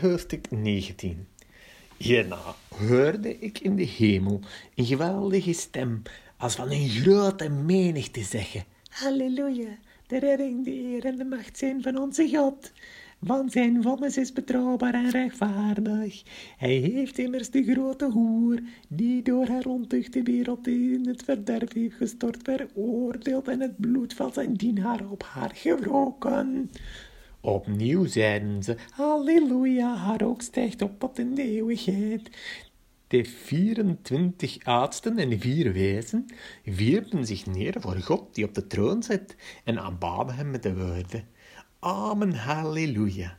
Hoofdstuk 19 Hierna hoorde ik in de hemel een geweldige stem, als van een grote menigte zeggen: Halleluja, de redding, de eer en de macht zijn van onze God. Want zijn vonnis is betrouwbaar en rechtvaardig. Hij heeft immers de grote hoer, die door haar ontucht de wereld in het verderf heeft gestort, veroordeeld en het bloed van zijn dienaar op haar gewroken. Opnieuw zeiden ze, Halleluja, haar ook stijgt op tot in de eeuwigheid. De 24 oudsten en vier wijzen wierpen zich neer voor God die op de troon zit en aanbaden hem met de woorden, Amen, Halleluja.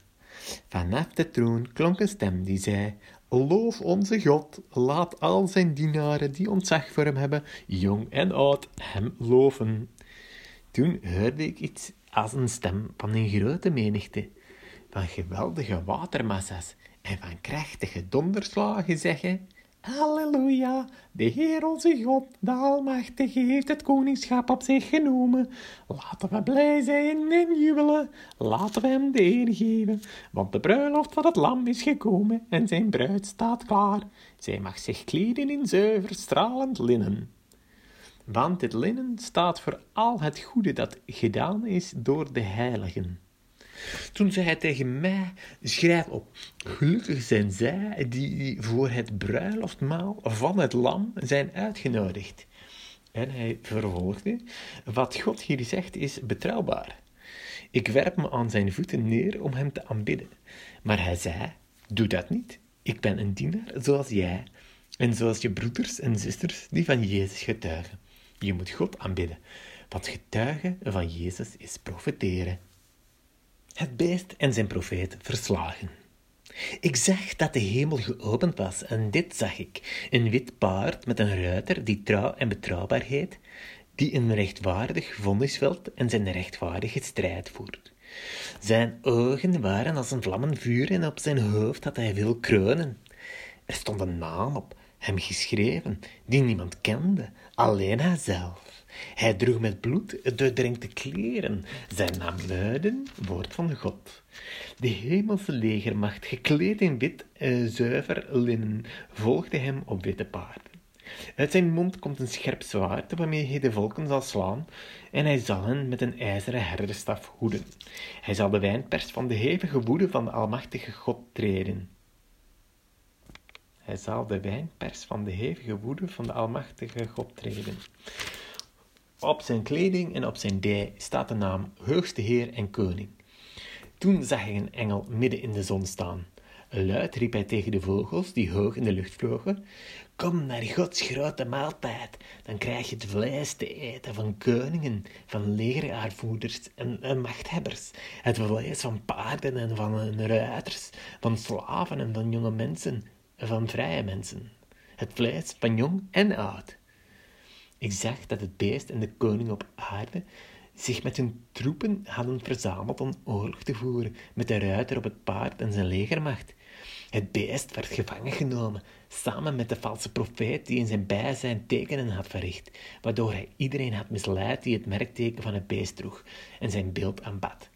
Vanaf de troon klonk een stem die zei, Loof onze God, laat al zijn dienaren die ontzag voor hem hebben, jong en oud, hem loven. Toen hoorde ik iets als een stem van een grote menigte, van geweldige watermassa's en van krachtige donderslagen zeggen, Halleluja, de Heer onze God, de Almachtige, heeft het koningschap op zich genomen. Laten we blij zijn en jubelen, laten we hem de eer geven, want de bruiloft van het lam is gekomen en zijn bruid staat klaar. Zij mag zich kleden in zuiver stralend linnen want dit linnen staat voor al het goede dat gedaan is door de heiligen. Toen zei hij tegen mij, schrijf op, gelukkig zijn zij die voor het bruiloftmaal van het lam zijn uitgenodigd. En hij vervolgde, wat God hier zegt is betrouwbaar. Ik werp me aan zijn voeten neer om hem te aanbidden. Maar hij zei, doe dat niet. Ik ben een dienaar zoals jij en zoals je broeders en zusters die van Jezus getuigen. Je moet God aanbidden, want getuigen van Jezus is profeteren. Het beest en zijn profeet verslagen. Ik zag dat de hemel geopend was en dit zag ik, een wit paard met een ruiter die trouw en betrouwbaar heet, die een rechtvaardig vonnis velt en zijn rechtvaardige strijd voert. Zijn ogen waren als een vlammend vuur en op zijn hoofd had hij veel kronen. Er stond een naam op, hem geschreven, die niemand kende, alleen hijzelf. Hij droeg met bloed doordrenkte kleren. Zijn naam luidde Woord van God. De hemelse legermacht, gekleed in wit, uh, zuiver linnen, volgde hem op witte paarden. Uit zijn mond komt een scherp zwaard waarmee hij de volken zal slaan, en hij zal hen met een ijzeren herderstaf hoeden. Hij zal de wijnpers van de hevige woede van de Almachtige God treden. Hij zal de wijnpers van de hevige woede van de Almachtige God treden. Op zijn kleding en op zijn dij staat de naam Hoogste Heer en Koning. Toen zag hij een engel midden in de zon staan. Luid riep hij tegen de vogels die hoog in de lucht vlogen: Kom naar Gods grote maaltijd, dan krijg je het vlees te eten van koningen, van legeraarvoerders en machthebbers, het vlees van paarden en van ruiters, van slaven en van jonge mensen, van vrije mensen, het vlees van jong en oud. Ik zag dat het beest en de koning op aarde zich met hun troepen hadden verzameld om oorlog te voeren met de ruiter op het paard en zijn legermacht. Het beest werd gevangen genomen, samen met de valse profeet die in zijn bijzijn tekenen had verricht, waardoor hij iedereen had misleid die het merkteken van het beest droeg en zijn beeld aanbad.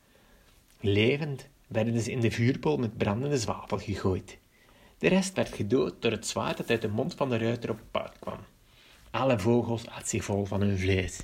Levend werden ze in de vuurpool met brandende zwavel gegooid. De rest werd gedood door het zwaard dat uit de mond van de ruiter op het paard kwam. Alle vogels at zich vol van hun vlees.